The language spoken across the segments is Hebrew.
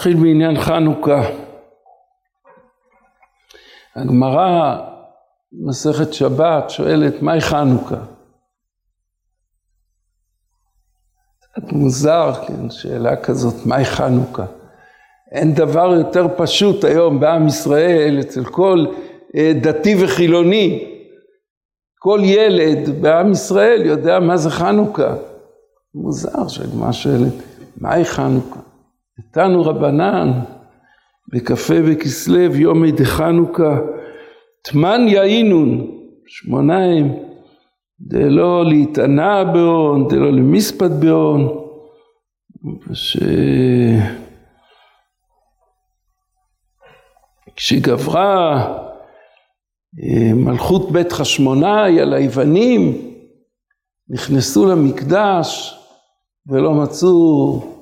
נתחיל בעניין חנוכה. הגמרא מסכת שבת שואלת מהי חנוכה? מוזר, כן, שאלה כזאת, מהי חנוכה? אין דבר יותר פשוט היום בעם ישראל, אצל כל אה, דתי וחילוני, כל ילד בעם ישראל יודע מה זה חנוכה. מוזר שהגמרא שואלת, מהי חנוכה? איתנו רבנן, בכ"ה בכסלו יומי דחנוכה, תמן יאינון, שמוניים, דלא להתענה בהון, דלא למספד בהון, וש... כשגברה אה, מלכות בית חשמונאי על היוונים, נכנסו למקדש ולא מצאו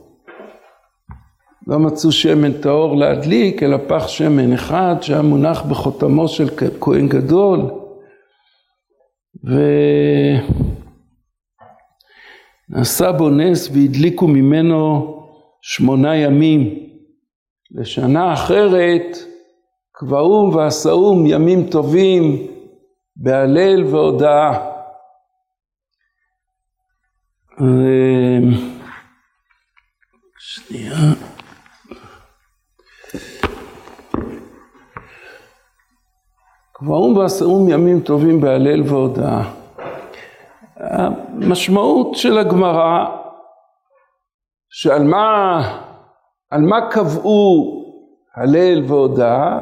לא מצאו שמן טהור להדליק, אלא פח שמן אחד שהיה מונח בחותמו של כהן גדול. ונעשה בו נס והדליקו ממנו שמונה ימים. לשנה אחרת קבעום ועשאום ימים טובים בהלל והודאה. שנייה. קבעום ועשאום ימים טובים בהלל והודאה. המשמעות של הגמרא שעל מה, מה קבעו הלל והודאה?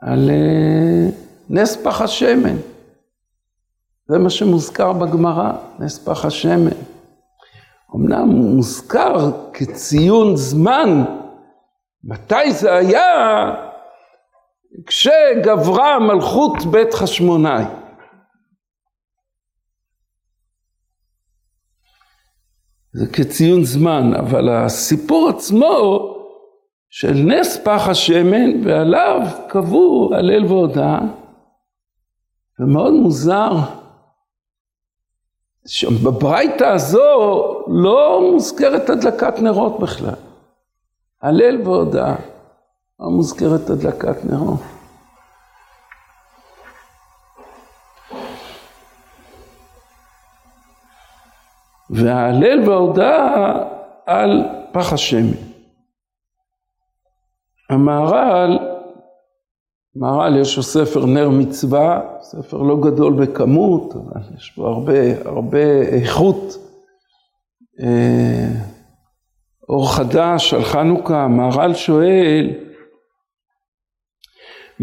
על אה, נס פח השמן. זה מה שמוזכר בגמרא, נס פח השמן. אמנם מוזכר כציון זמן, מתי זה היה? כשגברה מלכות בית חשמונאי. זה כציון זמן, אבל הסיפור עצמו של נס פח השמן ועליו קבעו הלל והודאה ומאוד מוזר שבברייתא הזו לא מוזכרת הדלקת נרות בכלל. הלל והודאה. מוזכרת הדלקת נרות. וההלל וההודאה על פח השמן. המהר"ל, מהר"ל יש לו ספר נר מצווה, ספר לא גדול בכמות, אבל יש בו הרבה, הרבה איכות. אה, אור חדש על חנוכה, המהר"ל שואל,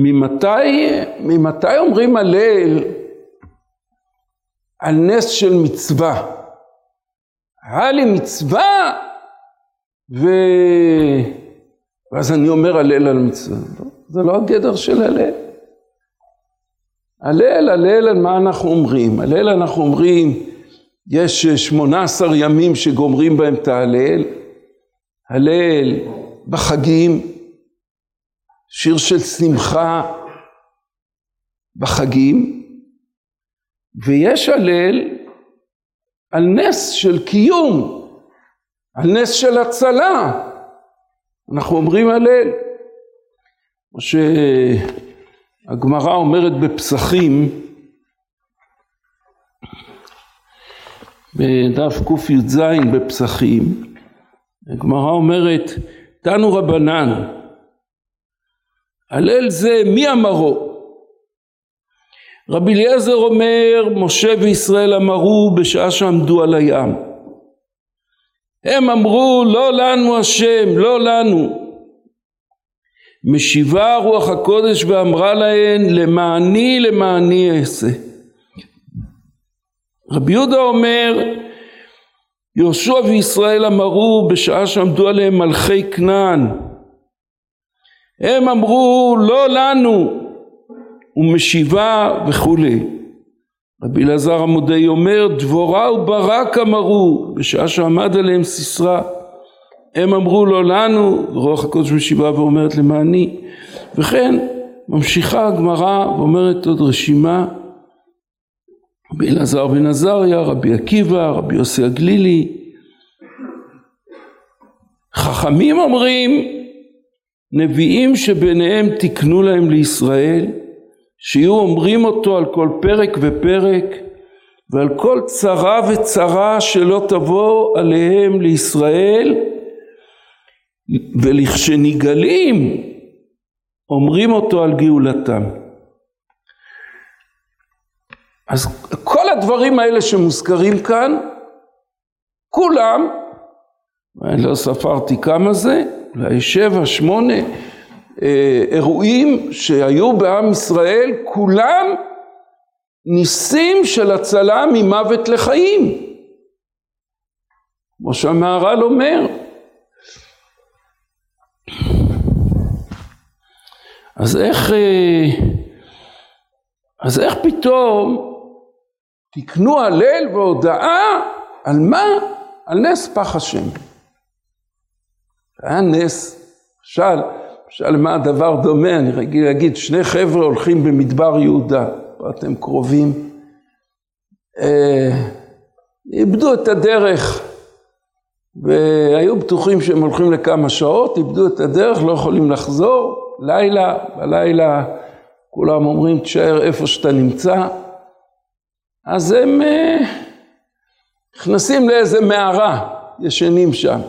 ממתי, ממתי אומרים הלל על נס של מצווה? היה לי מצווה ו... ואז אני אומר הלל על מצווה. לא, זה לא הגדר של הלל. הלל, הלל על מה אנחנו אומרים? הלל אנחנו אומרים, יש שמונה עשר ימים שגומרים בהם את ההלל. הלל בחגים, שיר של שמחה בחגים, ויש הלל על נס של קיום, על נס של הצלה. אנחנו אומרים הלל. כמו שהגמרא אומרת בפסחים, בדף קי"ז בפסחים, הגמרא אומרת, תנו רבנן, הלל זה מי אמרו? רבי אליעזר אומר, משה וישראל אמרו בשעה שעמדו על הים. הם אמרו, לא לנו השם, לא לנו. משיבה רוח הקודש ואמרה להן, למעני למעני אעשה. רבי יהודה אומר, יהושע וישראל אמרו בשעה שעמדו עליהם מלכי כנען, הם אמרו לא לנו. ומשיבה וכולי. רבי אלעזר עמודי אומר דבורה וברק אמרו בשעה שעמד עליהם סיסרא הם אמרו לא לנו. ורוח הקודש משיבה ואומרת למעני וכן ממשיכה הגמרא ואומרת עוד רשימה. רבי אלעזר בן עזריה, רבי עקיבא, רבי יוסי הגלילי. וחכמים אומרים, נביאים שביניהם תקנו להם לישראל, שיהיו אומרים אותו על כל פרק ופרק, ועל כל צרה וצרה שלא תבוא עליהם לישראל, ולכשנגאלים אומרים אותו על גאולתם. אז כל הדברים האלה שמוזכרים כאן, כולם, אני לא ספרתי כמה זה, אולי שבע, שמונה אה, אירועים שהיו בעם ישראל, כולם ניסים של הצלה ממוות לחיים. כמו שהמהר"ל אומר. אז איך, אה, אז איך פתאום תקנו הלל והודאה על מה? על נס פח השם. היה נס, משל, משל למה הדבר דומה, אני רגיל להגיד, שני חבר'ה הולכים במדבר יהודה, אתם קרובים, אה, איבדו את הדרך והיו בטוחים שהם הולכים לכמה שעות, איבדו את הדרך, לא יכולים לחזור, לילה, בלילה כולם אומרים תשאר איפה שאתה נמצא, אז הם אה, נכנסים לאיזה מערה, ישנים שם.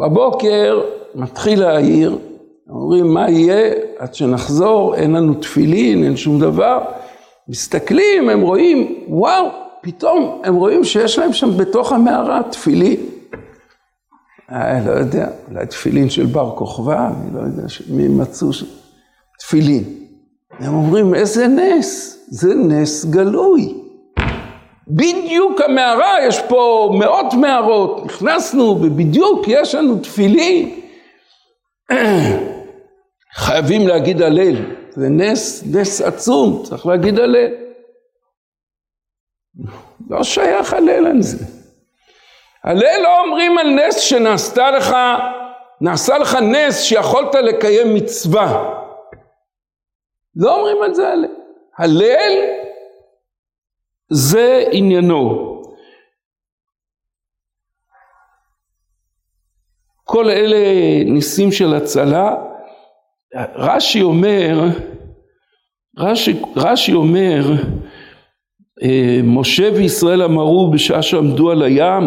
בבוקר מתחיל להעיר, אומרים מה יהיה עד שנחזור, אין לנו תפילין, אין שום דבר. מסתכלים, הם רואים, וואו, פתאום הם רואים שיש להם שם בתוך המערה תפילין. אה, לא יודע, אולי תפילין של בר כוכבא, אני לא יודע מי מצאו שם. תפילין. הם אומרים, איזה נס, זה נס גלוי. בדיוק המערה, יש פה מאות מערות, נכנסנו ובדיוק יש לנו תפילין. חייבים להגיד הלל, זה נס, נס עצום, צריך להגיד הלל. לא שייך הלל על זה. הלל לא אומרים על נס שנעשתה לך, נעשה לך נס שיכולת לקיים מצווה. לא אומרים על זה הלל. הלל זה עניינו. כל אלה ניסים של הצלה. רש"י אומר, רש"י, רש"י אומר, אה, משה וישראל אמרו בשעה שעמדו על הים,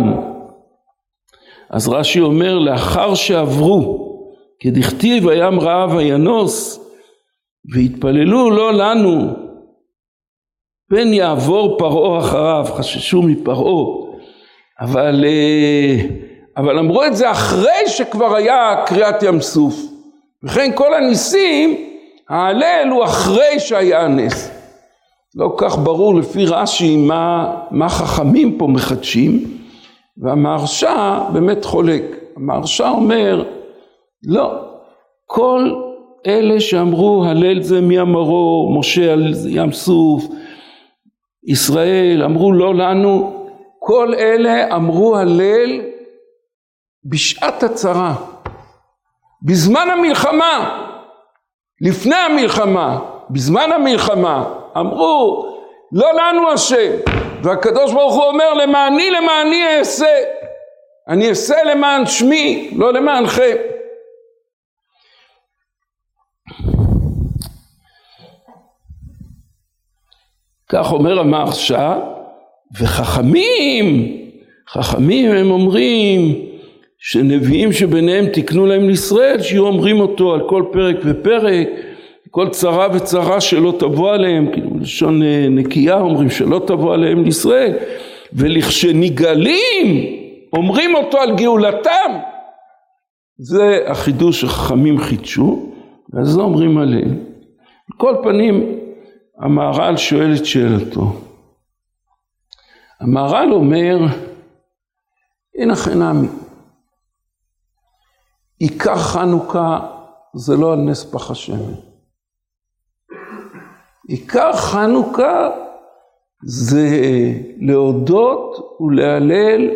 אז רש"י אומר, לאחר שעברו, כדכתיב הים רעב וינוס, והתפללו לא לנו, פן יעבור פרעה אחריו, חששו מפרעה, אבל, אה, אבל אמרו את זה אחרי שכבר היה קריעת ים סוף, וכן כל הניסים, ההלל הוא אחרי שהיה הנס. לא כך ברור לפי רש"י מה, מה חכמים פה מחדשים, והמהרש"א באמת חולק. המהרש"א אומר, לא, כל אלה שאמרו הלל זה מי אמרו, משה על ים סוף, ישראל, אמרו לא לנו, כל אלה אמרו הלל בשעת הצרה, בזמן המלחמה, לפני המלחמה, בזמן המלחמה, אמרו לא לנו השם, והקדוש ברוך הוא אומר למעני למעני אעשה, אני אעשה למען שמי, לא למענכם. כך אומר המהרש"א, וחכמים, חכמים הם אומרים שנביאים שביניהם תקנו להם לישראל, שיהיו אומרים אותו על כל פרק ופרק, כל צרה וצרה שלא תבוא עליהם, כאילו בלשון אה, נקייה אומרים שלא תבוא עליהם לישראל, ולכשנגאלים אומרים אותו על גאולתם, זה החידוש שחכמים חידשו, ואז לא אומרים עליהם. על כל פנים, המהר"ל שואל את שאלתו. המהר"ל אומר, הנה חינמי, עיקר חנוכה זה לא על נס פח השמן. עיקר חנוכה זה להודות ולהלל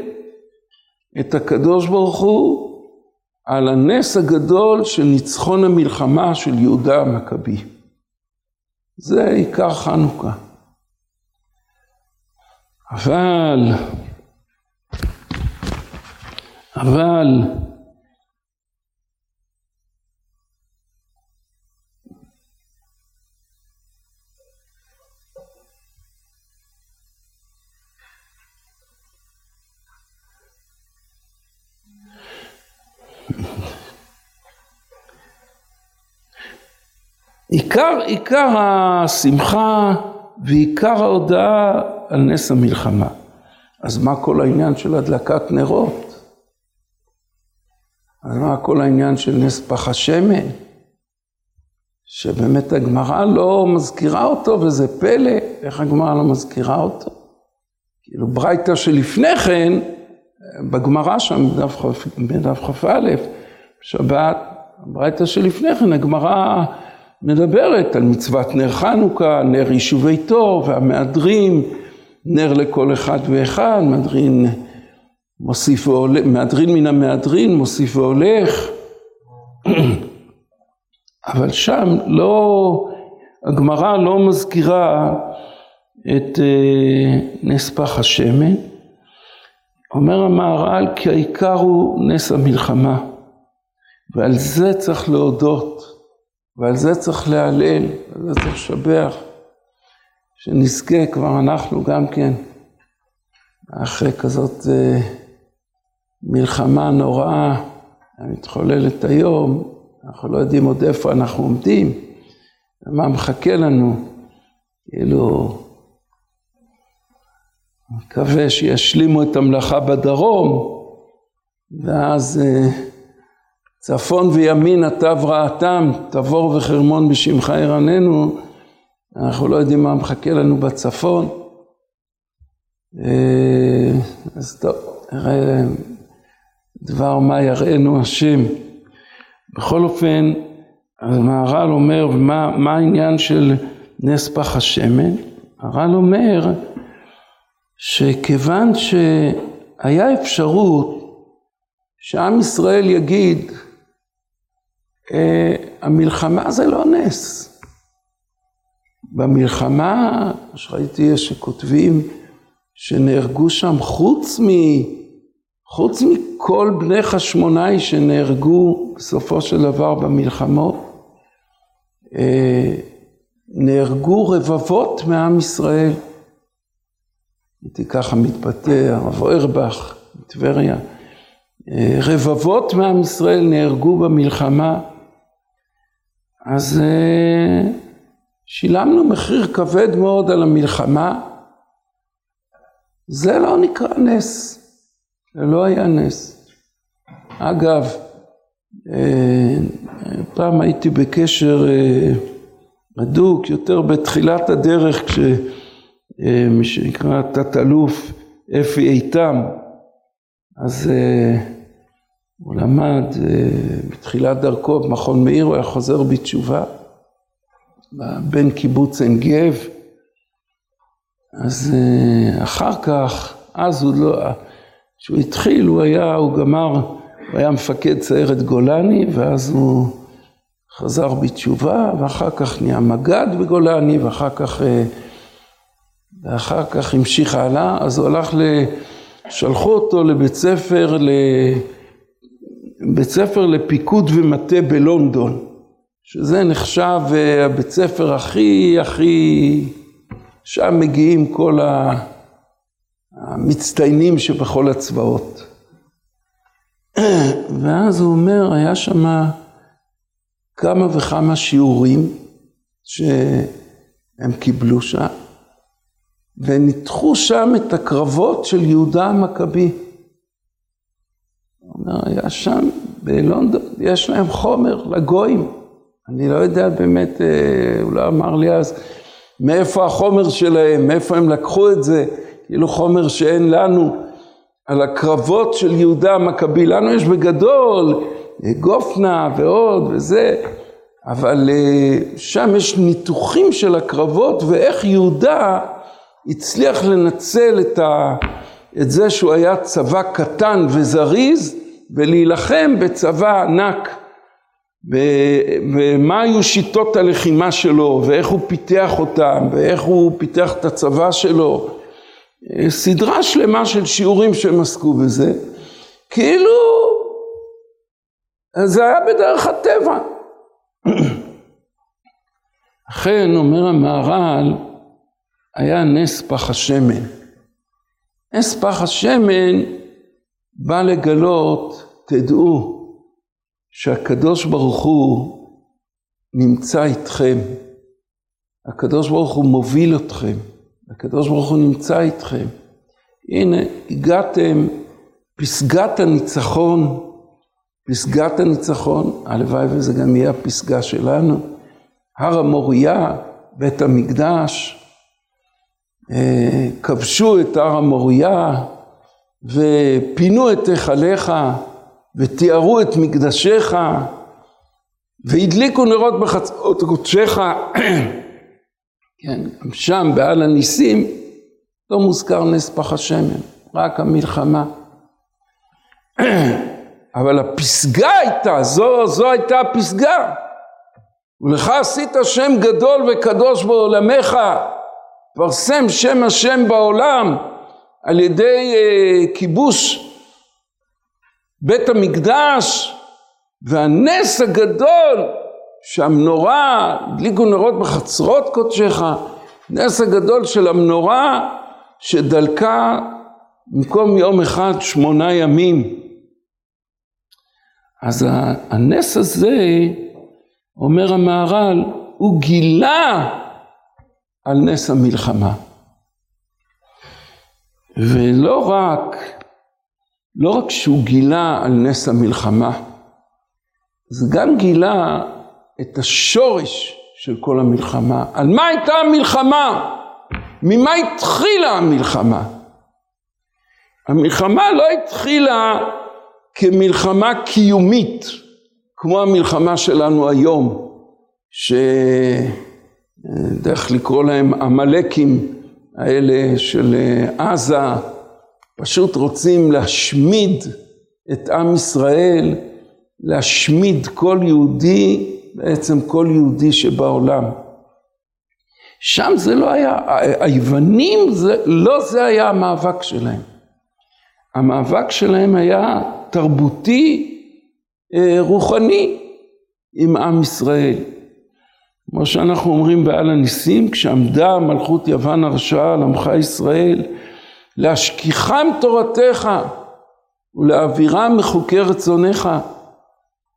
את הקדוש ברוך הוא על הנס הגדול של ניצחון המלחמה של יהודה המכבי. זה עיקר חנוכה. אבל, אבל עיקר, עיקר השמחה ועיקר ההודעה על נס המלחמה. אז מה כל העניין של הדלקת נרות? אז מה כל העניין של נס פח השמן? שבאמת הגמרא לא מזכירה אותו, וזה פלא, איך הגמרא לא מזכירה אותו? כאילו ברייתא שלפני כן, בגמרא שם, בדף כ"א, בשבת, ברייתא שלפני כן, הגמרא מדברת על מצוות נר חנוכה, נר יישובי תור והמהדרין, נר לכל אחד ואחד, מהדרין מוסיף והולך, מהדרין מן המהדרין מוסיף והולך. אבל שם לא, הגמרא לא מזכירה את אה, נס פח השמן. אומר המהר"ל כי העיקר הוא נס המלחמה, ועל זה צריך להודות, ועל זה צריך להלל, ועל זה צריך לשבח, שנזכה כבר אנחנו גם כן, אחרי כזאת אה, מלחמה נוראה המתחוללת היום, אנחנו לא יודעים עוד איפה אנחנו עומדים, ומה מחכה לנו, כאילו, מקווה שישלימו את המלאכה בדרום, ואז אה, צפון וימין הטב רעתם, תבור וחרמון בשמך ירננו, אנחנו לא יודעים מה מחכה לנו בצפון. אה, אז טוב, נראה דבר מה יראנו השם. בכל אופן, המהר"ל אומר, מה, מה העניין של נס פח השמן? הר"ל אומר שכיוון שהיה אפשרות שעם ישראל יגיד, המלחמה זה לא נס. במלחמה, שראיתי שכותבים שנהרגו שם חוץ מ... חוץ מכל בני חשמונאי שנהרגו בסופו של דבר במלחמות, אה, נהרגו רבבות מעם ישראל. הייתי ככה מתבטא, הרב אוירבך מטבריה. אה, רבבות מעם ישראל נהרגו במלחמה, אז אה, שילמנו מחיר כבד מאוד על המלחמה. זה לא נקרא נס. זה לא היה נס. אגב, אה, פעם הייתי בקשר אה, הדוק יותר בתחילת הדרך כשמי שנקרא תת-אלוף אפי איתם, אז הוא למד בתחילת דרכו במכון מאיר, הוא היה חוזר בתשובה, בן קיבוץ עין גב, אז אחר כך, אז הוא לא, כשהוא התחיל, הוא היה, הוא גמר, הוא היה מפקד סיירת גולני, ואז הוא חזר בתשובה, ואחר כך נהיה מג"ד בגולני, ואחר כך, אה, ואחר כך המשיך הלאה, אז הוא הלך ל... שלחו אותו לבית ספר, לבית ספר לפיקוד ומטה בלונדון, שזה נחשב אה, הבית ספר הכי הכי, שם מגיעים כל. המצטיינים שבכל הצבאות. ואז הוא אומר, היה שם כמה וכמה שיעורים שהם קיבלו שם, וניתחו שם את הקרבות של יהודה המכבי. היה שם בלונדון, יש להם חומר לגויים. אני לא יודע באמת, אה, הוא לא אמר לי אז מאיפה החומר שלהם, מאיפה הם לקחו את זה. כאילו חומר שאין לנו, על הקרבות של יהודה המכבי. לנו יש בגדול גופנה ועוד וזה, אבל אה, שם יש ניתוחים של הקרבות ואיך יהודה הצליח לנצל את, ה, את זה שהוא היה צבא קטן וזריז ולהילחם בצבא ענק. ומה היו שיטות הלחימה שלו, ואיך הוא פיתח אותם, ואיך הוא פיתח את הצבא שלו, סדרה שלמה של שיעורים שהם עסקו בזה, כאילו זה היה בדרך הטבע. אכן, אומר המהר"ל, היה נס פח השמן. נס פח השמן בא לגלות, תדעו, שהקדוש ברוך הוא נמצא איתכם. הקדוש ברוך הוא מוביל אתכם. הקדוש ברוך הוא נמצא איתכם. הנה, הגעתם, פסגת הניצחון, פסגת הניצחון, הלוואי וזה גם יהיה הפסגה שלנו. הר המוריה, בית המקדש, אה, כבשו את הר המוריה ופינו את היכליך ותיארו את מקדשיך והדליקו נרות בחצות קודשך, כן, גם שם בעל הניסים לא מוזכר נס פח השמן, רק המלחמה. אבל הפסגה הייתה, זו, זו הייתה הפסגה. ולך עשית שם גדול וקדוש בעולמך, פרסם שם השם בעולם על ידי uh, כיבוש בית המקדש והנס הגדול שהמנורה, הדליקו נרות בחצרות קודשך, נס הגדול של המנורה שדלקה במקום יום אחד שמונה ימים. אז הנס הזה, אומר המהר"ל, הוא גילה על נס המלחמה. ולא רק, לא רק שהוא גילה על נס המלחמה, זה גם גילה את השורש של כל המלחמה. על מה הייתה המלחמה? ממה התחילה המלחמה? המלחמה לא התחילה כמלחמה קיומית, כמו המלחמה שלנו היום, שדרך לקרוא להם עמלקים האלה של עזה, פשוט רוצים להשמיד את עם ישראל, להשמיד כל יהודי, בעצם כל יהודי שבעולם. שם זה לא היה, היוונים, זה, לא זה היה המאבק שלהם. המאבק שלהם היה תרבותי, אה, רוחני, עם עם ישראל. כמו שאנחנו אומרים בעל הניסים, כשעמדה מלכות יוון הרשעה על עמך ישראל, להשכיחם תורתך ולהעבירם מחוקי רצונך.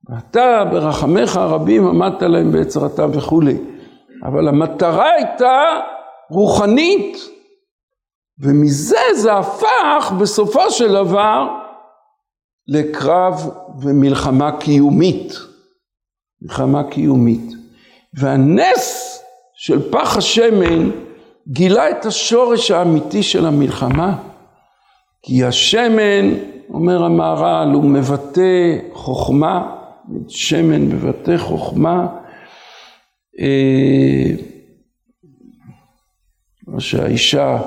ואתה ברחמיך הרבים עמדת להם בעצרתם וכולי. אבל המטרה הייתה רוחנית, ומזה זה הפך בסופו של דבר לקרב ומלחמה קיומית. מלחמה קיומית. והנס של פח השמן גילה את השורש האמיתי של המלחמה. כי השמן, אומר המהר"ל, הוא מבטא חוכמה, שמן מבטא חוכמה. אה, מה שהאישה,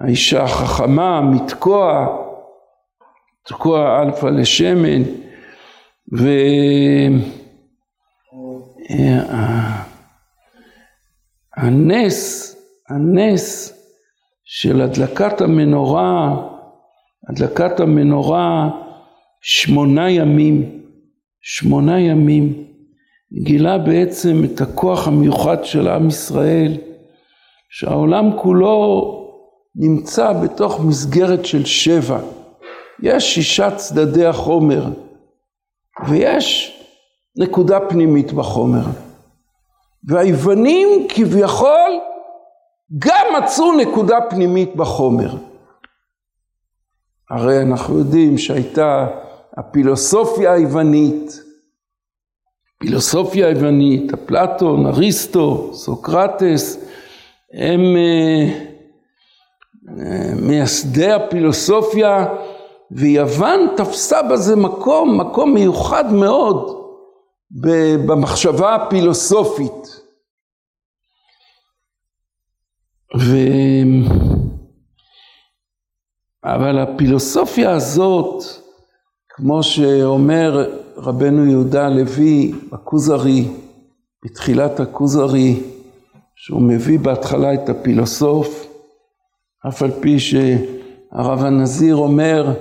האישה החכמה, מתקוע, תקוע אלפא לשמן, והנס, הנס של הדלקת המנורה, הדלקת המנורה שמונה ימים, שמונה ימים, גילה בעצם את הכוח המיוחד של עם ישראל, שהעולם כולו נמצא בתוך מסגרת של שבע. יש שישה צדדי החומר, ויש נקודה פנימית בחומר. והיוונים כביכול גם מצאו נקודה פנימית בחומר. הרי אנחנו יודעים שהייתה הפילוסופיה היוונית, פילוסופיה היוונית, אפלטון, אריסטו, סוקרטס, הם אה, אה, מייסדי הפילוסופיה ויוון תפסה בזה מקום, מקום מיוחד מאוד במחשבה הפילוסופית. ו... אבל הפילוסופיה הזאת, כמו שאומר רבנו יהודה הלוי בכוזרי, בתחילת הכוזרי, שהוא מביא בהתחלה את הפילוסוף, אף על פי שהרב הנזיר אומר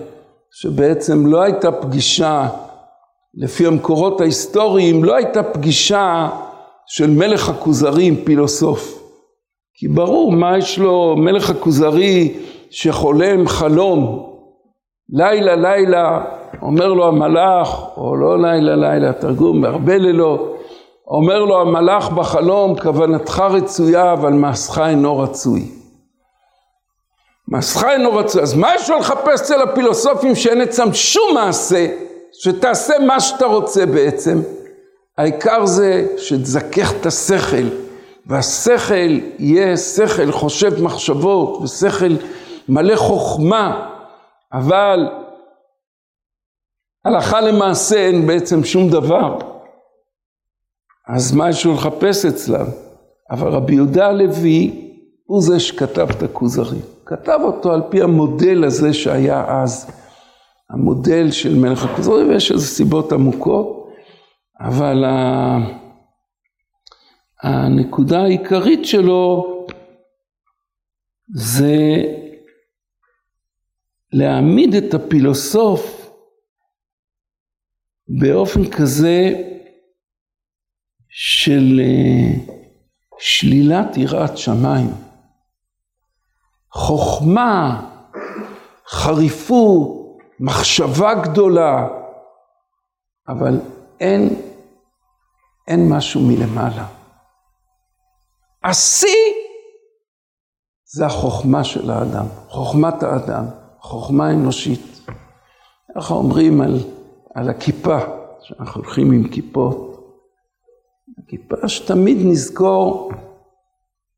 שבעצם לא הייתה פגישה, לפי המקורות ההיסטוריים, לא הייתה פגישה של מלך הכוזרי עם פילוסוף. כי ברור מה יש לו מלך הכוזרי שחולם חלום, לילה לילה אומר לו המלאך, או לא לילה לילה, תרגום, בהרבה לילות, אומר לו המלאך בחלום, כוונתך רצויה, אבל מעשך אינו רצוי. מעשך אינו רצוי. אז מה יש לו לחפש אצל הפילוסופים שאין אצלם שום מעשה, שתעשה מה שאתה רוצה בעצם? העיקר זה שתזכך את השכל, והשכל יהיה שכל חושב מחשבות, ושכל מלא חוכמה, אבל הלכה למעשה אין בעצם שום דבר. אז מה יש לו לחפש אצלם? אבל רבי יהודה הלוי הוא זה שכתב את הכוזרי. כתב אותו על פי המודל הזה שהיה אז, המודל של מלך הכוזרי, ויש איזה סיבות עמוקות, אבל הנקודה העיקרית שלו זה להעמיד את הפילוסוף באופן כזה של אה, שלילת יראת שמיים. חוכמה, חריפות, מחשבה גדולה, אבל אין, אין משהו מלמעלה. השיא זה החוכמה של האדם, חוכמת האדם, חוכמה אנושית. ככה אומרים על, על הכיפה, שאנחנו הולכים עם כיפות. הכיפה שתמיד נזכור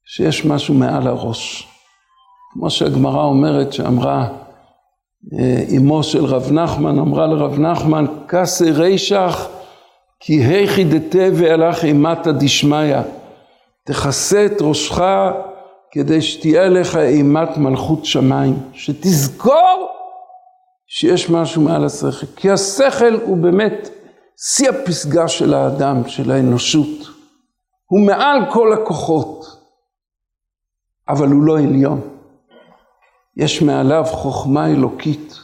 שיש משהו מעל הראש. כמו שהגמרא אומרת, שאמרה אמו של רב נחמן, אמרה לרב נחמן, כסה רישך כי היכי דתה והלך אימתא דשמיא. תכסה את ראשך כדי שתהיה לך אימת מלכות שמיים. שתזכור שיש משהו מעל השכל. כי השכל הוא באמת שיא הפסגה של האדם, של האנושות. הוא מעל כל הכוחות, אבל הוא לא עליון. יש מעליו חוכמה אלוקית.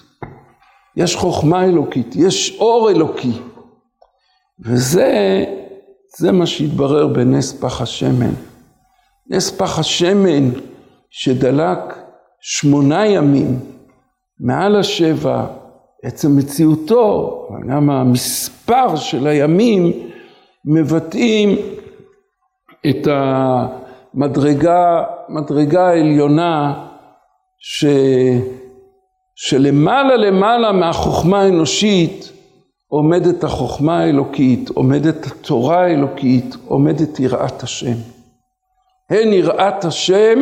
יש חוכמה אלוקית, יש אור אלוקי. וזה, זה מה שהתברר בנס פח השמן. נס פח השמן שדלק שמונה ימים מעל השבע, עצם מציאותו, גם המספר של הימים מבטאים את המדרגה, מדרגה העליונה ש, שלמעלה למעלה מהחוכמה האנושית עומדת החוכמה האלוקית, עומדת התורה האלוקית, עומדת יראת השם. הן יראת השם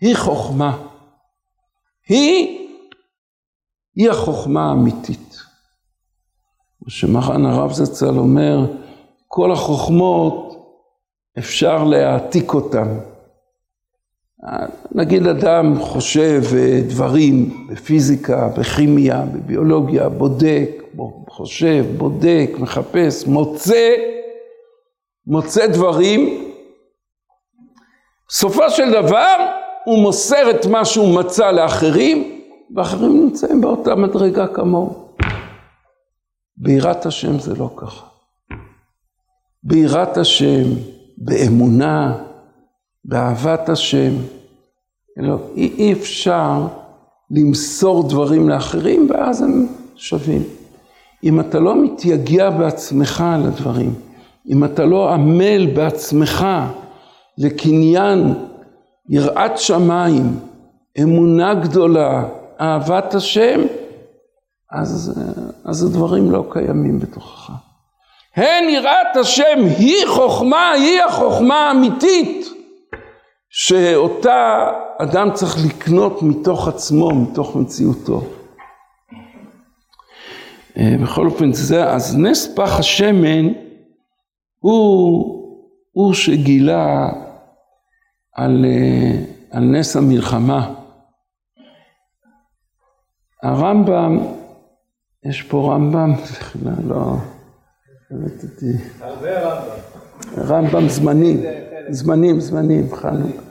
היא חוכמה. היא היא החוכמה האמיתית. שמרן הרב זצ"ל אומר, כל החוכמות אפשר להעתיק אותן. נגיד אדם חושב דברים בפיזיקה, בכימיה, בביולוגיה, בודק, חושב, בודק, מחפש, מוצא, מוצא דברים. בסופו של דבר הוא מוסר את מה שהוא מצא לאחרים, ואחרים נמצאים באותה מדרגה כמוהו. ביראת השם זה לא ככה. ביראת השם, באמונה, באהבת השם. לא, אי, אי אפשר למסור דברים לאחרים ואז הם שווים. אם אתה לא מתייגע בעצמך על הדברים, אם אתה לא עמל בעצמך לקניין יראת שמיים, אמונה גדולה, אהבת השם, אז, אז הדברים לא קיימים בתוכך. הן יראת השם היא חוכמה, היא החוכמה האמיתית, שאותה אדם צריך לקנות מתוך עצמו, מתוך מציאותו. אה, בכל אופן זה, אז נס פח השמן הוא, הוא שגילה על, אה, על נס המלחמה. הרמב"ם, יש פה רמב"ם, לא, הבאתי, הרבה רמב"ם. רמב"ם זמנים, זמנים, זמנים, חנוכה.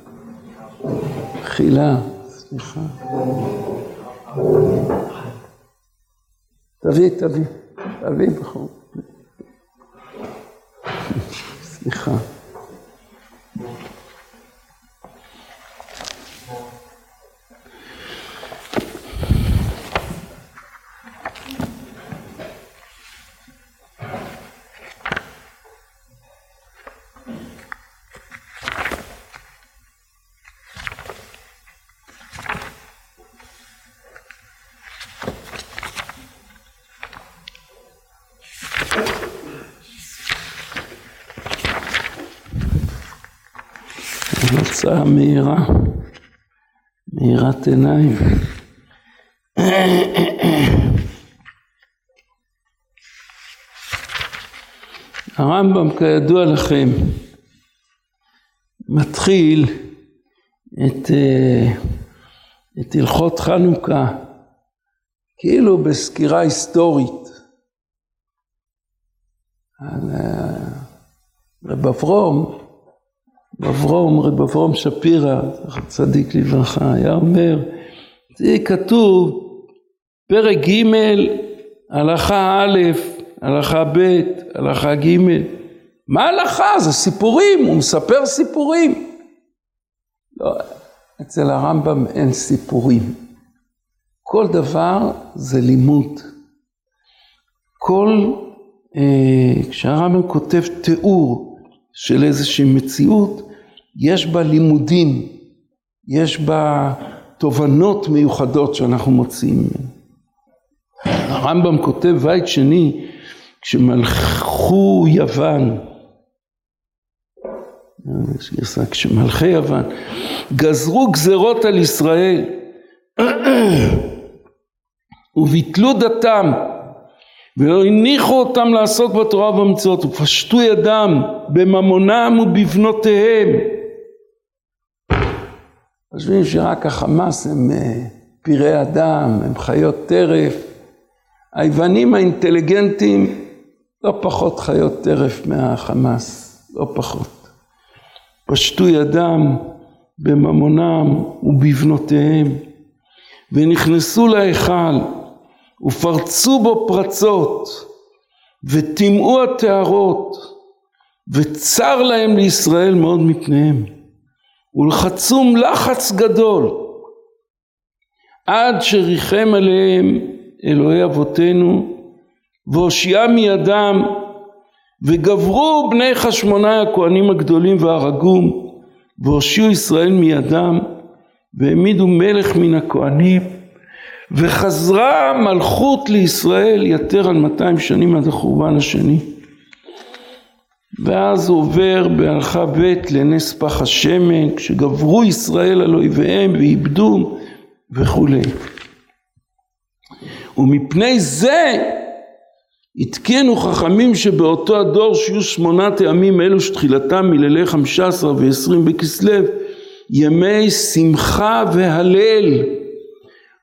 חילה, סליחה. תביא, תביא, תביא בחור. סליחה. הרצאה מהירה, מהירת עיניים. הרמב"ם כידוע לכם מתחיל את, אה, את הלכות חנוכה כאילו בסקירה היסטורית על אה, רב אברום, אברום, רב אברום שפירא, צדיק לברכה, היה אומר, זה כתוב פרק ג' הלכה א', הלכה ב', הלכה ג', מה הלכה? זה סיפורים, הוא מספר סיפורים. לא, אצל הרמב"ם אין סיפורים. כל דבר זה לימוד. כל, אה, כשהרמב"ם כותב תיאור של איזושהי מציאות, יש בה לימודים, יש בה תובנות מיוחדות שאנחנו מוצאים הרמב"ם כותב בית שני, כשמלכו יוון, כשמלכי יוון גזרו גזרות על ישראל וביטלו דתם ולא הניחו אותם לעסוק בתורה ובמצוות ופשטו ידם בממונם ובבנותיהם. חושבים שרק החמאס הם אה, פראי אדם, הם חיות טרף. היוונים האינטליגנטים לא פחות חיות טרף מהחמאס, לא פחות. פשטו ידם בממונם ובבנותיהם ונכנסו להיכל ופרצו בו פרצות וטימאו הטהרות וצר להם לישראל מאוד מפניהם ולחצום לחץ גדול עד שריחם עליהם אלוהי אבותינו והושיעה מידם וגברו בני חשמונאי הכהנים הגדולים והרגום והושיעו ישראל מידם והעמידו מלך מן הכהנים וחזרה מלכות לישראל יתר על 200 שנים עד החורבן השני. ואז עובר בהלכה ב' לנס פח השמן כשגברו ישראל על אויביהם ואיבדו וכולי. ומפני זה התקינו חכמים שבאותו הדור שיהיו שמונת הימים אלו שתחילתם מלילי חמישה עשר ועשרים בכסלו ימי שמחה והלל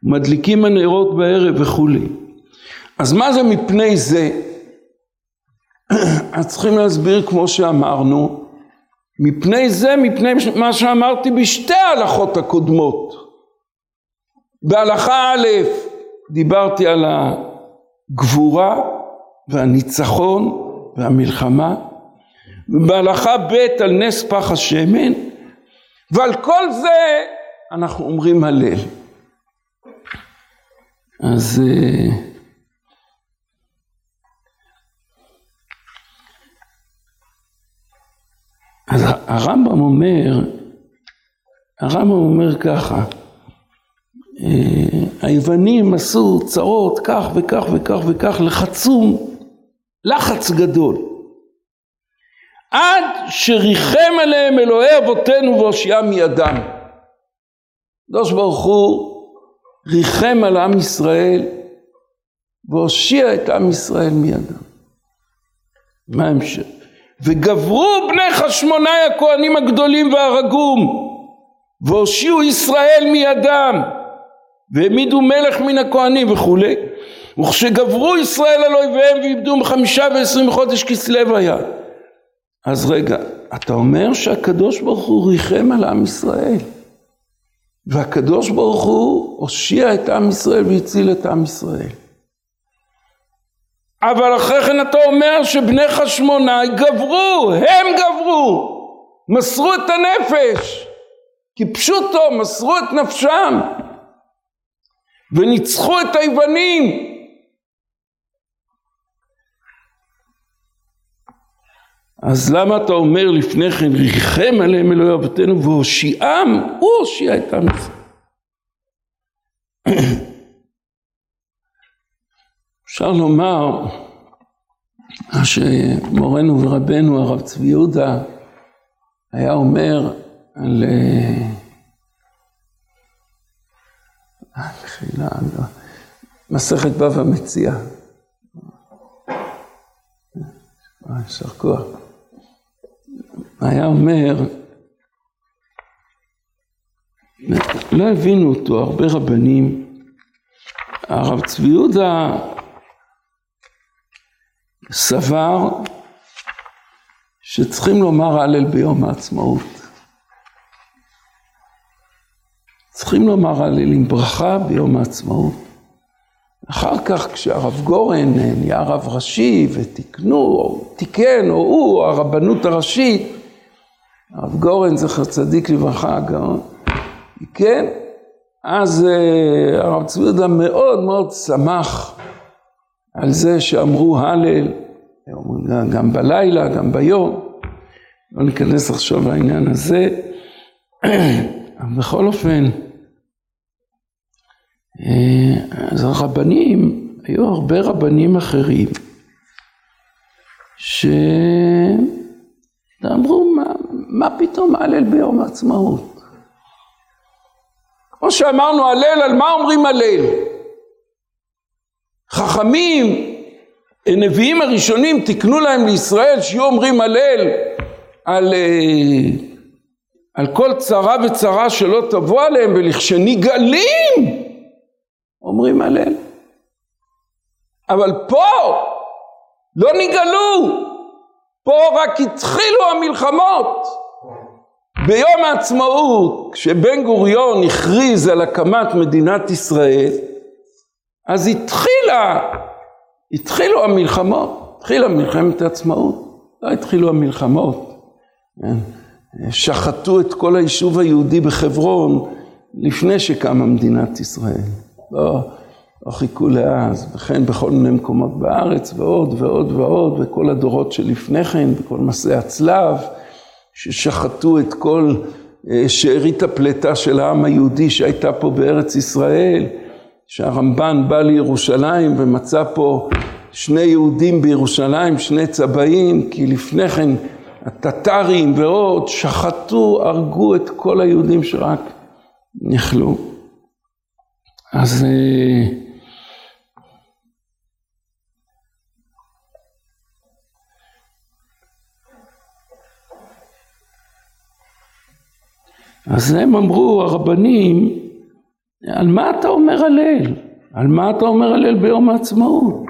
מדליקים הנרות בערב וכולי אז מה זה מפני זה? אז צריכים להסביר כמו שאמרנו מפני זה מפני מה שאמרתי בשתי ההלכות הקודמות בהלכה א' דיברתי על הגבורה והניצחון והמלחמה, ובהלכה ב' על נס פח השמן, ועל כל זה אנחנו אומרים הלל. אז אה, אז הרמב"ם אומר, הרמב"ם אומר ככה, אה, היוונים עשו צרות כך וכך וכך וכך, לחצום לחץ גדול. עד שריחם עליהם אלוהי אבותינו והושיעה מידם. הקדוש ברוך הוא ריחם על עם ישראל והושיע את עם ישראל מידם. מה המשך? וגברו בני חשמונאי הכהנים הגדולים והרגום והושיעו ישראל מידם והעמידו מלך מן הכהנים וכולי וכשגברו ישראל על אויביהם ואיבדו בחמישה ועשרים חודש כסלו היה אז רגע אתה אומר שהקדוש ברוך הוא ריחם על עם ישראל והקדוש ברוך הוא הושיע את עם ישראל והציל את עם ישראל. אבל אחרי כן אתה אומר שבני חשמונאי גברו, הם גברו, מסרו את הנפש, כפשוטו, מסרו את נפשם וניצחו את היוונים אז למה אתה אומר לפני כן ריחם עליהם אלוהי אבותינו והושיעם? הוא הושיע את עם אפשר לומר מה שמורנו ורבנו הרב צבי יהודה היה אומר על... מחילה, לא. מסכת בבא מציע. יישר כוח. היה אומר, לא הבינו אותו הרבה רבנים, הרב צבי יהודה סבר שצריכים לומר הלל ביום העצמאות. צריכים לומר הלל עם ברכה ביום העצמאות. אחר כך כשהרב גורן נהיה רב ראשי ותיקנו, או תיקן, או הוא, הרבנות הראשית, הרב גורן זכר צדיק לברכה הגאון, כן, אז uh, הרב צבי יהודה מאוד מאוד שמח על זה שאמרו הלל, גם בלילה, גם ביום, לא ניכנס עכשיו לעניין הזה, בכל אופן, אה, אז הרבנים, היו הרבה רבנים אחרים שאמרו מה, מה פתאום הלל ביום העצמאות? כמו שאמרנו הלל, על מה אומרים הלל? חכמים, נביאים הראשונים תיקנו להם לישראל שיהיו אומרים הלל על, אה, על כל צרה וצרה שלא תבוא עליהם ולכשנגאלים אומרים הלל. אבל פה לא נגאלו, פה רק התחילו המלחמות. ביום העצמאות, כשבן גוריון הכריז על הקמת מדינת ישראל, אז התחילה, התחילו המלחמות, התחילה מלחמת העצמאות, לא התחילו המלחמות. כן? שחטו את כל היישוב היהודי בחברון לפני שקמה מדינת ישראל. לא, לא חיכו לאז, וכן בכל מיני מקומות בארץ, ועוד ועוד ועוד, וכל הדורות שלפני כן, וכל מסעי הצלב, ששחטו את כל אה, שארית הפלטה של העם היהודי שהייתה פה בארץ ישראל, שהרמב"ן בא לירושלים ומצא פה שני יהודים בירושלים, שני צבעים, כי לפני כן הטטרים ועוד שחטו, הרגו את כל היהודים שרק נכלו. אז אז הם אמרו, הרבנים, על מה אתה אומר הלל? על מה אתה אומר הלל ביום העצמאות?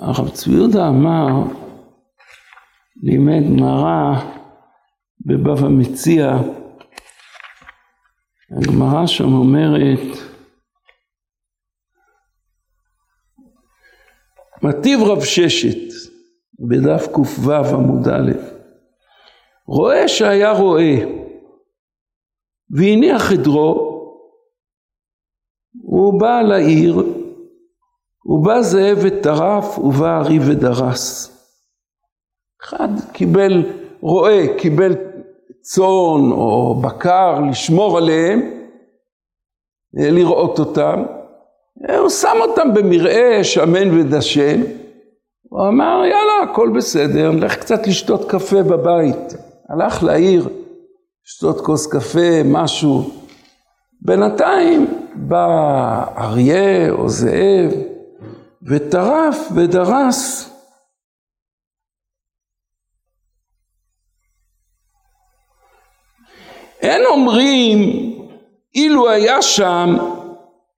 הרב צבי יהודה אמר, לימד גמרא בבבא מציע, הגמרא שם אומרת, מטיב רב ששת, בדף ק"ו עמוד א', רואה שהיה רואה, והניח עדרו, הוא בא לעיר, ובא זאב וטרף, ובא ארי ודרס. אחד קיבל, רועה, קיבל צאן או בקר, לשמור עליהם, לראות אותם. הוא שם אותם במרעה שמן ודשן. הוא אמר, יאללה, הכל בסדר, נלך קצת לשתות קפה בבית. הלך לעיר, לשתות כוס קפה, משהו. בינתיים בא אריה או זאב וטרף ודרס אין אומרים, אילו היה שם,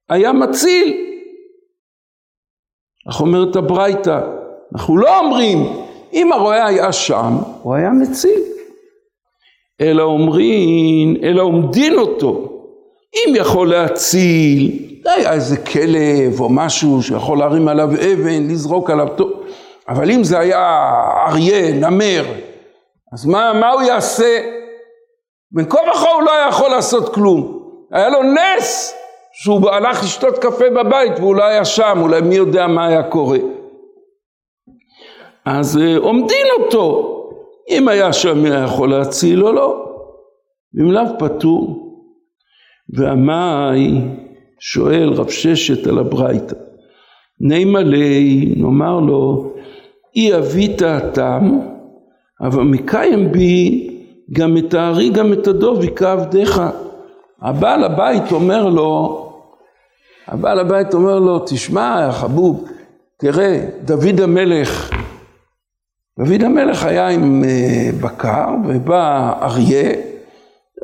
היה מציל. איך אומרת הברייתא? אנחנו לא אומרים, אם הרועה היה שם, הוא היה מציל. אלא אומרים, אלא עומדין אותו. אם יכול להציל, היה איזה כלב או משהו שיכול להרים עליו אבן, לזרוק עליו טוב. אבל אם זה היה אריה, נמר, אז מה, מה הוא יעשה? בין כה וכה הוא לא היה יכול לעשות כלום. היה לו נס שהוא הלך לשתות קפה בבית והוא לא היה שם, אולי מי יודע מה היה קורה. אז uh, עומדין אותו, אם היה שם יכול להציל או לא. אם לאו פטור. והמאי שואל רב ששת על הברייתא, נימה לי, נאמר לו, אי אבית הטעם, אבל מקיים בי גם את הארי גם את הדוב היכה עבדיך. הבעל הבית אומר לו, הבעל הבית אומר לו, תשמע חבוב, תראה, דוד המלך, דוד המלך היה עם אה, בקר ובא אריה,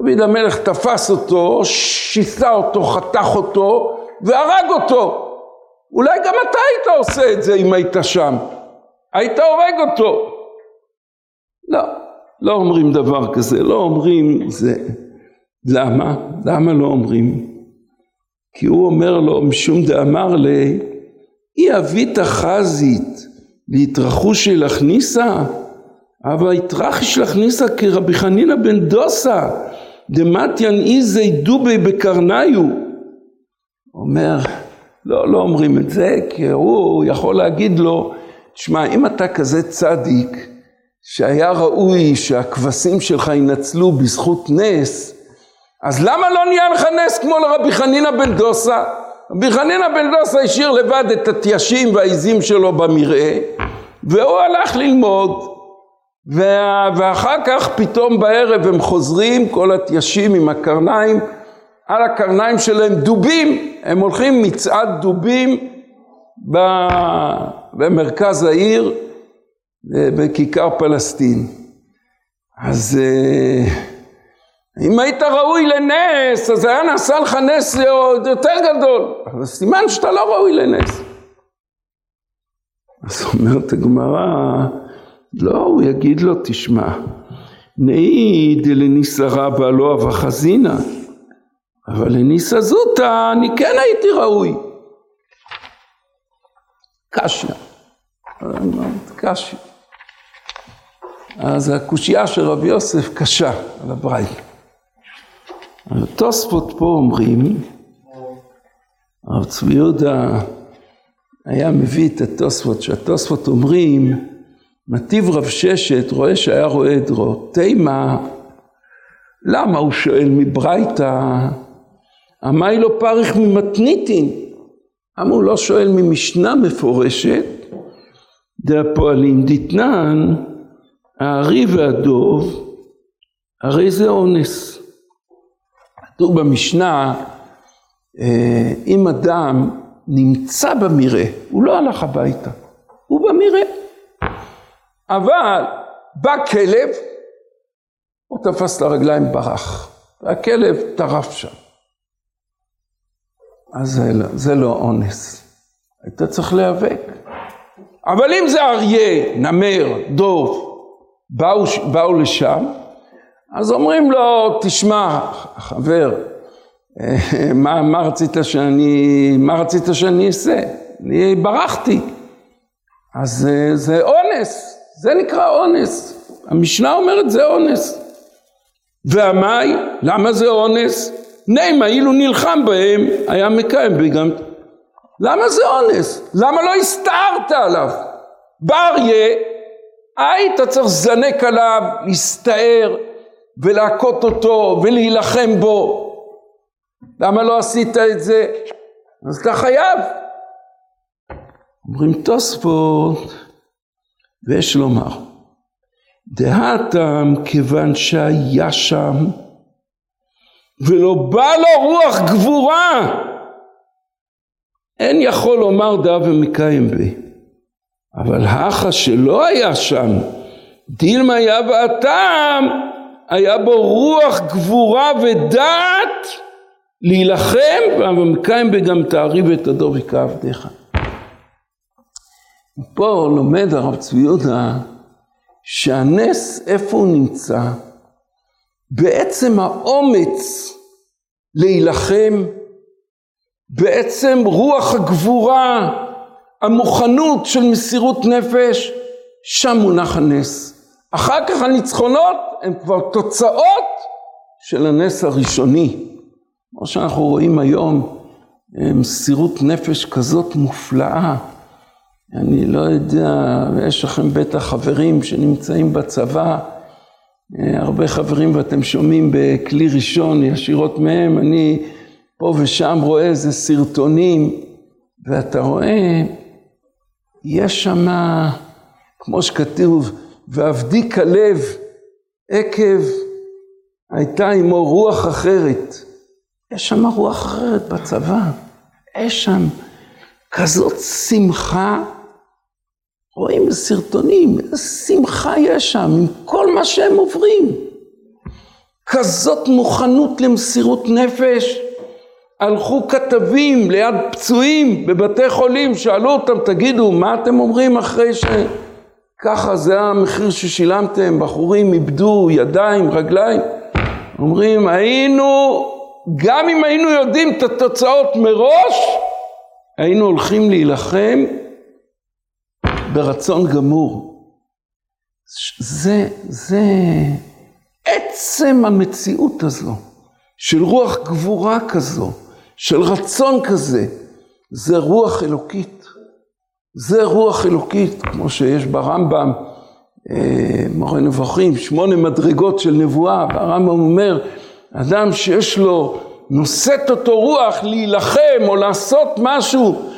דוד המלך תפס אותו, שיסה אותו, חתך אותו והרג אותו. אולי גם אתה היית עושה את זה אם היית שם. היית הורג אותו. לא, לא אומרים דבר כזה, לא אומרים זה. למה? למה לא אומרים? כי הוא אומר לו, משום דאמר לי, אי אבית חזית להתרחושי להכניסה, אבל התרחיש להכניסה כרבי חנינא בן דוסה, דמתיאן איזי דובי בקרניו. אומר, לא, לא אומרים את זה, כי הוא יכול להגיד לו, תשמע, אם אתה כזה צדיק, שהיה ראוי שהכבשים שלך ינצלו בזכות נס, אז למה לא נהיה לך נס כמו לרבי חנינא בן דוסה? רבי חנינא בן דוסה השאיר לבד את התיישים והעיזים שלו במרעה, והוא הלך ללמוד. ואחר כך פתאום בערב הם חוזרים, כל התיישים עם הקרניים, על הקרניים שלהם דובים, הם הולכים מצעד דובים במרכז העיר, בכיכר פלסטין. אז אה, אם היית ראוי לנס, אז היה נעשה לך נס עוד יותר גדול. אבל סימן שאתה לא ראוי לנס. אז אומרת הגמרא, לא, הוא יגיד לו, תשמע, נאי דלניסה רבה לא אבה חזינה, אבל לניסה זוטה אני כן הייתי ראוי. קשיא. קשיא. אז הקושייה של רבי יוסף קשה על הברייל. התוספות פה אומרים, הרב צבי יהודה היה מביא את התוספות, שהתוספות אומרים, מטיב רב ששת רואה שהיה רואה דרו, תימה, למה הוא שואל מברייתא, אמי לא פריך ממתניתין, למה הוא לא שואל ממשנה מפורשת, דהפועלים דתנן, הארי והדוב, הרי זה אונס. כתוב במשנה, אה, אם אדם נמצא במרעה, הוא לא הלך הביתה, הוא במרעה. אבל בא כלב, הוא תפס את הרגליים ברח, והכלב טרף שם. אז זה, לא, זה לא אונס, היית צריך להיאבק. אבל אם זה אריה, נמר, דוב, באו, באו לשם, אז אומרים לו, תשמע, חבר, מה, מה רצית שאני, מה רצית שאני אעשה? אני ברחתי. אז זה אונס, זה נקרא אונס. המשנה אומרת זה אונס. והמאי, למה זה אונס? נימה, אילו נלחם בהם, היה מקיים בגם. למה זה אונס? למה לא הסתערת עליו? באריה, היית צריך לזנק עליו, להסתער, ולהכות אותו ולהילחם בו. למה לא עשית את זה? אז אתה חייב. אומרים תוספות, ויש לומר, דהתם כיוון שהיה שם ולא בא לו רוח גבורה, אין יכול לומר דא ומקיים בי. אבל האחה שלא היה שם, דילמה היה והטעם, היה בו רוח גבורה ודעת להילחם ומקיים בגם תעריב את הדוב יקע עבדיך. פה לומד הרב צבי יהודה שהנס איפה הוא נמצא? בעצם האומץ להילחם, בעצם רוח הגבורה, המוכנות של מסירות נפש, שם מונח הנס. אחר כך הניצחונות הם כבר תוצאות של הנס הראשוני. כמו שאנחנו רואים היום, מסירות נפש כזאת מופלאה. אני לא יודע, יש לכם בטח חברים שנמצאים בצבא, הרבה חברים ואתם שומעים בכלי ראשון ישירות מהם, אני פה ושם רואה איזה סרטונים, ואתה רואה, יש שם כמו שכתוב, ועבדי כלב עקב הייתה עמו רוח אחרת. יש שם רוח אחרת בצבא, יש שם כזאת שמחה. רואים בסרטונים, איזה שמחה יש שם עם כל מה שהם עוברים. כזאת מוכנות למסירות נפש. הלכו כתבים ליד פצועים בבתי חולים, שאלו אותם, תגידו, מה אתם אומרים אחרי ש... ככה זה המחיר ששילמתם, בחורים איבדו ידיים, רגליים. אומרים, היינו, גם אם היינו יודעים את התוצאות מראש, היינו הולכים להילחם ברצון גמור. זה, זה עצם המציאות הזו, של רוח גבורה כזו, של רצון כזה, זה רוח אלוקית. זה רוח אלוקית, כמו שיש ברמב"ם, אה, מורה נבוכים, שמונה מדרגות של נבואה, והרמב"ם אומר, אדם שיש לו, נושאת אותו רוח להילחם או לעשות משהו,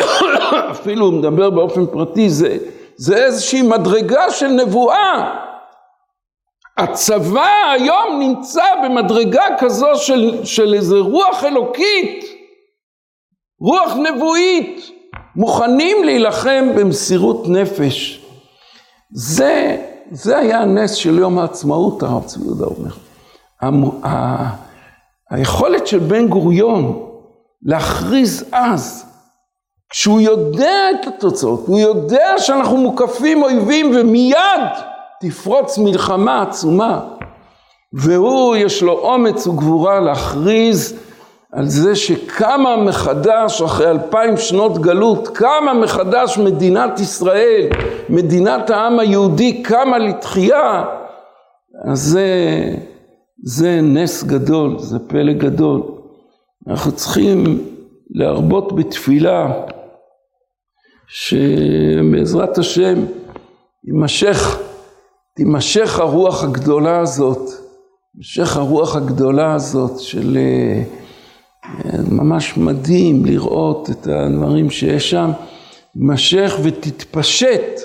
אפילו הוא מדבר באופן פרטי, זה, זה איזושהי מדרגה של נבואה. הצבא היום נמצא במדרגה כזו של, של איזה רוח אלוקית, רוח נבואית. מוכנים להילחם במסירות נפש. זה, זה היה הנס של יום העצמאות, הרב צבי יהודה אומר. היכולת של בן גוריון להכריז אז, כשהוא יודע את התוצאות, הוא יודע שאנחנו מוקפים אויבים ומיד תפרוץ מלחמה עצומה, והוא יש לו אומץ וגבורה להכריז על זה שקמה מחדש, אחרי אלפיים שנות גלות, קמה מחדש מדינת ישראל, מדינת העם היהודי, קמה לתחייה, אז זה, זה נס גדול, זה פלא גדול. אנחנו צריכים להרבות בתפילה שבעזרת השם יימשך, תימשך הרוח הגדולה הזאת, תימשך הרוח הגדולה הזאת של ממש מדהים לראות את הדברים שיש שם, תמשך ותתפשט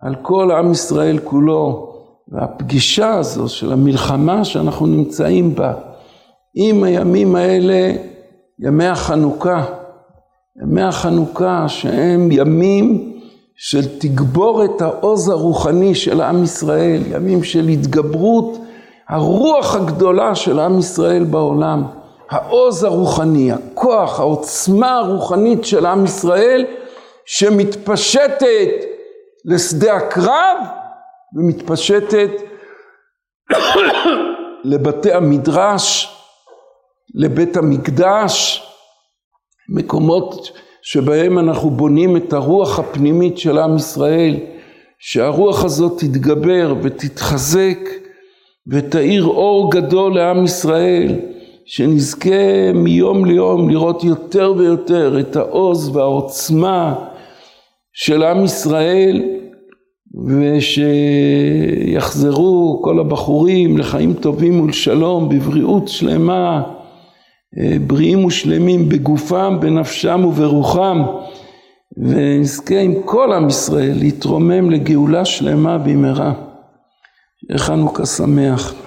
על כל עם ישראל כולו, והפגישה הזו של המלחמה שאנחנו נמצאים בה, עם הימים האלה, ימי החנוכה, ימי החנוכה שהם ימים של תגבורת העוז הרוחני של עם ישראל, ימים של התגברות הרוח הגדולה של עם ישראל בעולם. העוז הרוחני, הכוח, העוצמה הרוחנית של עם ישראל שמתפשטת לשדה הקרב ומתפשטת לבתי המדרש, לבית המקדש, מקומות שבהם אנחנו בונים את הרוח הפנימית של עם ישראל, שהרוח הזאת תתגבר ותתחזק ותאיר אור גדול לעם ישראל. שנזכה מיום ליום לראות יותר ויותר את העוז והעוצמה של עם ישראל ושיחזרו כל הבחורים לחיים טובים ולשלום בבריאות שלמה בריאים ושלמים בגופם, בנפשם וברוחם ונזכה עם כל עם ישראל להתרומם לגאולה שלמה במהרה. חנוכה שמח.